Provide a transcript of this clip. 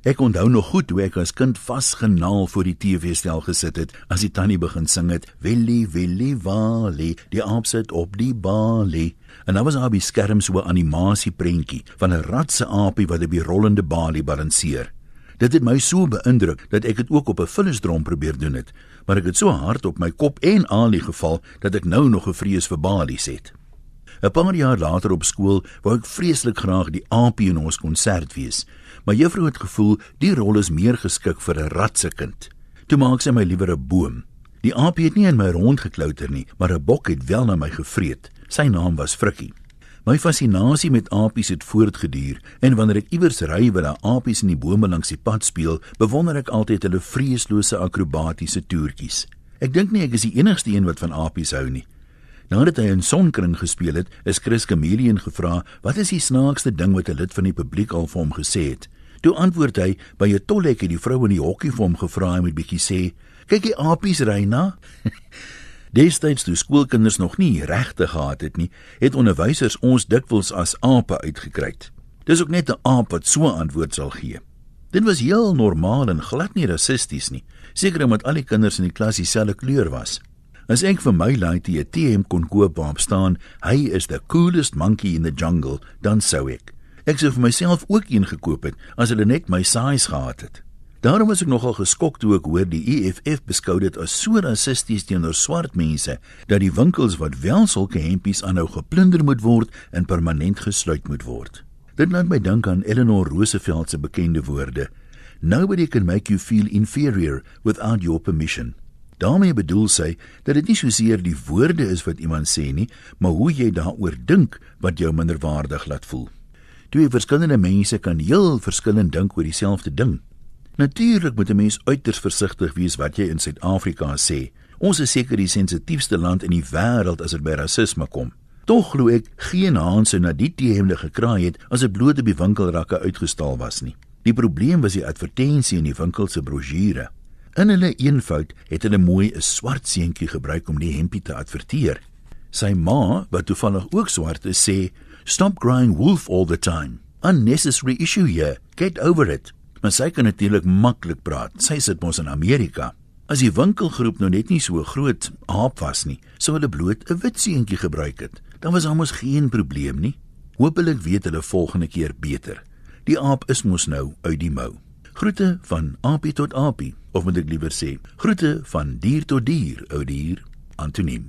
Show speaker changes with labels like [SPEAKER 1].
[SPEAKER 1] Ek onthou nog goed hoe ek as kind vasgenaal voor die TV-stel gesit het as die tannie begin sing het Willie Willie Wally die aap sit op die balie en dan was daar 'n skerm so 'n animasieprentjie van 'n ratse aapie wat op die rollende balie balanseer. Dit het my so beïndruk dat ek dit ook op 'n vullisdrom probeer doen het, maar ek het so hard op my kop en alie geval dat ek nou nog 'n vrees vir balies het. 'n Paar jaar later op skool wou ek vreeslik graag die aapie in ons konsert wees, maar juffrou het gevoel die rol is meer geskik vir 'n ratse kind. Toe maak sy my liewer 'n boom. Die aapie het nie in my rond geklouter nie, maar 'n bok het wel na my gevreet. Sy naam was Frikkie. My fascinasie met apies het voortgeduur en wanneer ek iewers ry waar daar apies in die bome langs die pad speel, bewonder ek altyd hulle vreeslose akrobatiese toertjies. Ek dink nie ek is die enigste een wat van apies hou nie. Nadat hy in Sonkring gespeel het, is Chris Chameleon gevra wat is die snaakste ding wat 'n lid van die publiek al vir hom gesê het. Toe antwoord hy by 'n tollhek het die vrou in die hokkie vir hom gevra en met bietjie sê: "Kyk die apies ry na." Destyds toe skoolkinders nog nie regte gehad het nie, het onderwysers ons dikwels as ape uitgekry. Dis ook net 'n aap wat so antwoord sal gee. Dit was heel normaal en glad nie rassisties nie, seker omdat al die kinders in die klas dieselfde kleur was. As ek vir my laaitie 'n TM kon koop waarop staan, hy is the coolest monkey in the jungle, dan sou ek. Ek sou vir myself ook een gekoop het as hulle net my size gehad het. Daarom was ek nogal geskok toe ek hoor die EFF beskou dit as so rassisties teenoor swart mense dat die winkels wat wel sulke hempies aanhou geplunder moet word en permanent gesluit moet word. Dit laat my dink aan Eleanor Roosevelt se bekende woorde: Nobody can make you feel inferior without your permission daarmee bedoel sy dat dit nie soseer die woorde is wat iemand sê nie, maar hoe jy daaroor dink wat jou minderwaardig laat voel. Twee verskillende mense kan heel verskillend dink oor dieselfde ding. Natuurlik moet 'n mens uiters versigtig wees wat jy in Suid-Afrika sê. Ons is seker die sensitiefste land in die wêreld as dit by rasisme kom. Tog glo ek geen haanse na die teemde gekraai het as dit bloot op die winkelrakke uitgestal was nie. Die probleem was die advertensie in die winkel se brosjure. In hulle eenvoud het hulle mooi 'n swart seentjie gebruik om die hempie te adverteer. Sy ma, wat toevallig ook swart is, sê: "Stop crying wolf all the time. Unnecessary issue here. Get over it." Maar sy kan natuurlik maklik praat. Sy sit mos in Amerika. As die winkelgroep nou net nie so groot aap was nie, sou hulle bloot 'n wit seentjie gebruik het. Dan was almos geen probleem nie. Hoopelik weet hulle volgende keer beter. Die aap is mos nou uit die mou. Groete van Apie tot Apie, of moet ek liewer sê, groete van dier tot dier, ou dier, Antoniem.